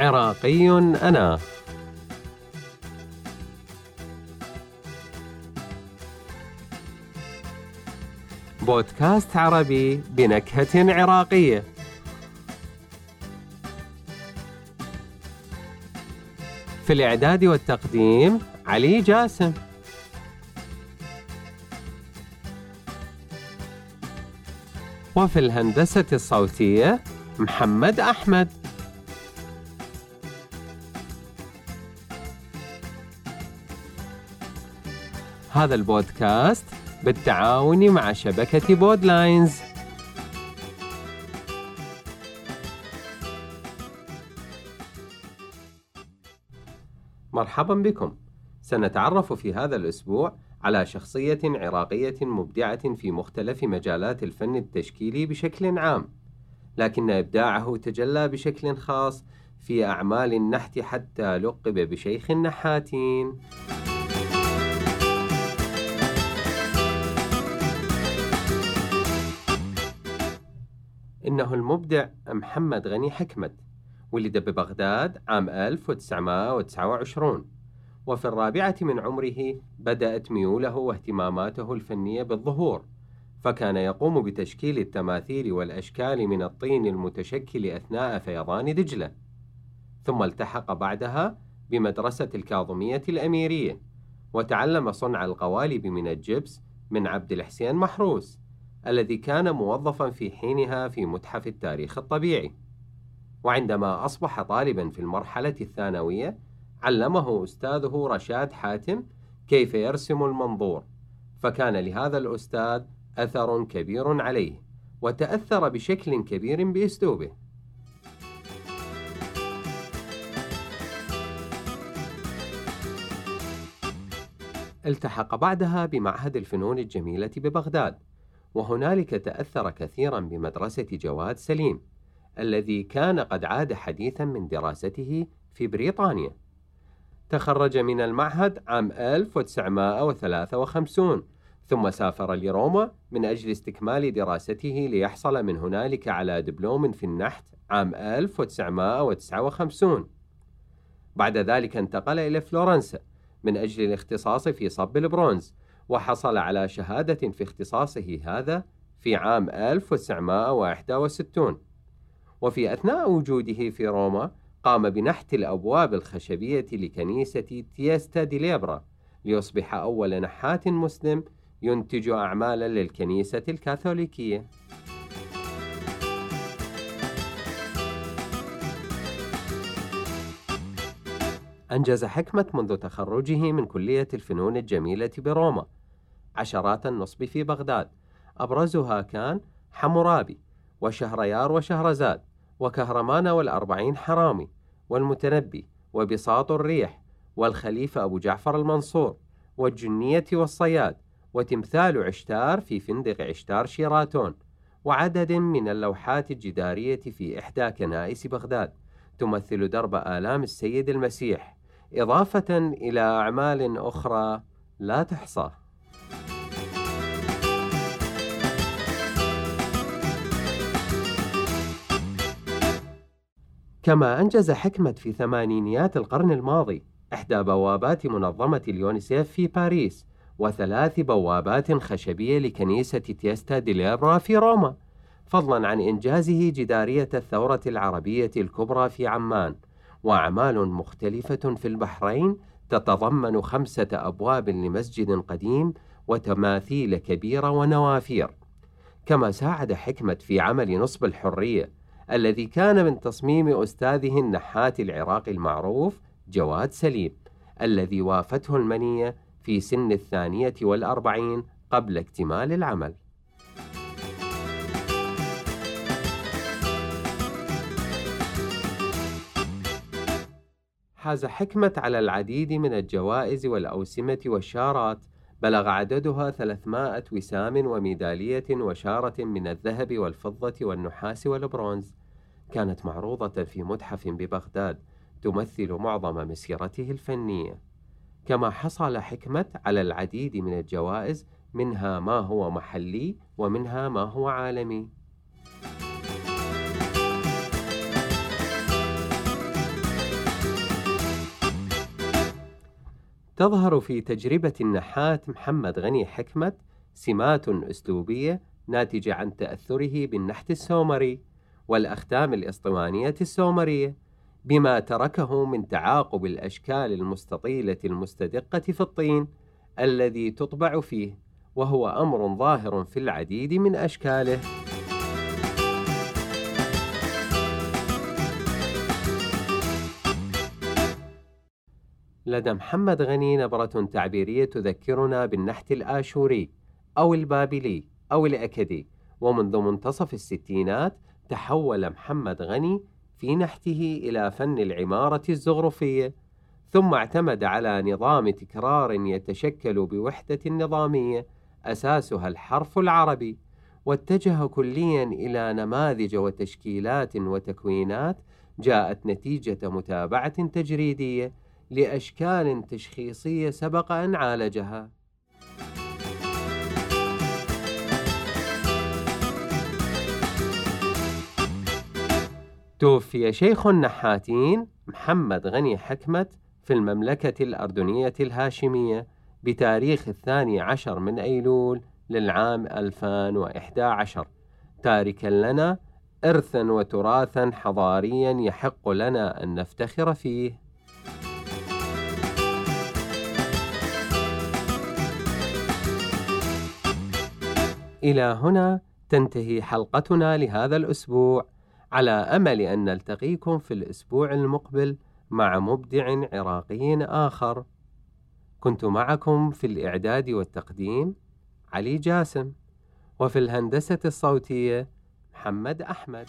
عراقي أنا. بودكاست عربي بنكهة عراقية. في الإعداد والتقديم علي جاسم. وفي الهندسة الصوتية محمد أحمد. هذا البودكاست بالتعاون مع شبكة بودلاينز. مرحبا بكم. سنتعرف في هذا الأسبوع على شخصية عراقية مبدعة في مختلف مجالات الفن التشكيلي بشكل عام لكن إبداعه تجلى بشكل خاص في أعمال النحت حتى لقب بشيخ النحاتين. إنه المبدع محمد غني حكمت ولد ببغداد عام 1929 وفي الرابعة من عمره بدأت ميوله واهتماماته الفنية بالظهور فكان يقوم بتشكيل التماثيل والأشكال من الطين المتشكل أثناء فيضان دجلة. ثم التحق بعدها بمدرسة الكاظمية الأميرية وتعلم صنع القوالب من الجبس من عبد الحسين محروس. الذي كان موظفا في حينها في متحف التاريخ الطبيعي. وعندما أصبح طالبا في المرحلة الثانوية علمه أستاذه رشاد حاتم كيف يرسم المنظور. فكان لهذا الأستاذ أثر كبير عليه وتأثر بشكل كبير بأسلوبه. التحق بعدها بمعهد الفنون الجميلة ببغداد. وهنالك تأثر كثيرا بمدرسة جواد سليم الذي كان قد عاد حديثا من دراسته في بريطانيا. تخرج من المعهد عام 1953 ثم سافر لروما من أجل استكمال دراسته ليحصل من هنالك على دبلوم في النحت عام 1959 بعد ذلك انتقل إلى فلورنسا من أجل الاختصاص في صب البرونز وحصل على شهادة في اختصاصه هذا في عام 1961 وفي أثناء وجوده في روما قام بنحت الأبواب الخشبية لكنيسة تيستا دي ليبرا ليصبح أول نحات مسلم ينتج أعمالا للكنيسة الكاثوليكية. أنجز حكمة منذ تخرجه من كلية الفنون الجميلة بروما. عشرات النصب في بغداد. أبرزها كان حمورابي وشهريار وشهرزاد وكهرمان والأربعين حرامي والمتنبي وبساط الريح والخليفة أبو جعفر المنصور والجنية والصياد وتمثال عشتار في فندق عشتار شيراتون وعدد من اللوحات الجدارية في إحدى كنائس بغداد. تمثل درب آلام السيد المسيح إضافة إلى أعمال أخرى لا تحصى. كما أنجز حكمة في ثمانينيات القرن الماضي إحدى بوابات منظمة اليونيسيف في باريس وثلاث بوابات خشبية لكنيسة تيستا دي ليبرا في روما فضلا عن إنجازه جدارية الثورة العربية الكبرى في عمان وأعمال مختلفة في البحرين تتضمن خمسة أبواب لمسجد قديم وتماثيل كبيرة ونوافير. كما ساعد حكمة في عمل نصب الحرية الذي كان من تصميم أستاذه النحات العراقي المعروف جواد سليم الذي وافته المنية في سن الثانية والأربعين قبل اكتمال العمل. حاز حكمة على العديد من الجوائز والأوسمة والشارات بلغ عددها 300 وسام وميدالية وشارة من الذهب والفضة والنحاس والبرونز. كانت معروضة في متحف ببغداد تمثل معظم مسيرته الفنية. كما حصل حكمة على العديد من الجوائز منها ما هو محلي ومنها ما هو عالمي. تظهر في تجربة النحات محمد غني حكمة سمات أسلوبية ناتجة عن تأثره بالنحت السومري. والأختام الإسطوانية السومرية بما تركه من تعاقب الأشكال المستطيلة المستدقة في الطين الذي تطبع فيه وهو أمر ظاهر في العديد من أشكاله. لدى محمد غني نبرة تعبيرية تذكرنا بالنحت الآشوري أو البابلي أو الأكدي. ومنذ منتصف الستينات تحول محمد غني في نحته إلى فن العمارة الزخرفية ثم اعتمد على نظام تكرار يتشكل بوحدة نظامية أساسها الحرف العربي واتجه كليا إلى نماذج وتشكيلات وتكوينات جاءت نتيجة متابعة تجريدية لأشكال تشخيصية سبق أن عالجها. توفي شيخ النحاتين محمد غني حكمت في المملكة الأردنية الهاشمية بتاريخ الثاني عشر من أيلول للعام 2011 تاركا لنا إرثا وتراثا حضاريا يحق لنا أن نفتخر فيه. إلى هنا تنتهي حلقتنا لهذا الأسبوع. على أمل أن نلتقيكم في الأسبوع المقبل مع مبدع عراقي آخر. كنت معكم في الإعداد والتقديم علي جاسم وفي الهندسة الصوتية محمد أحمد.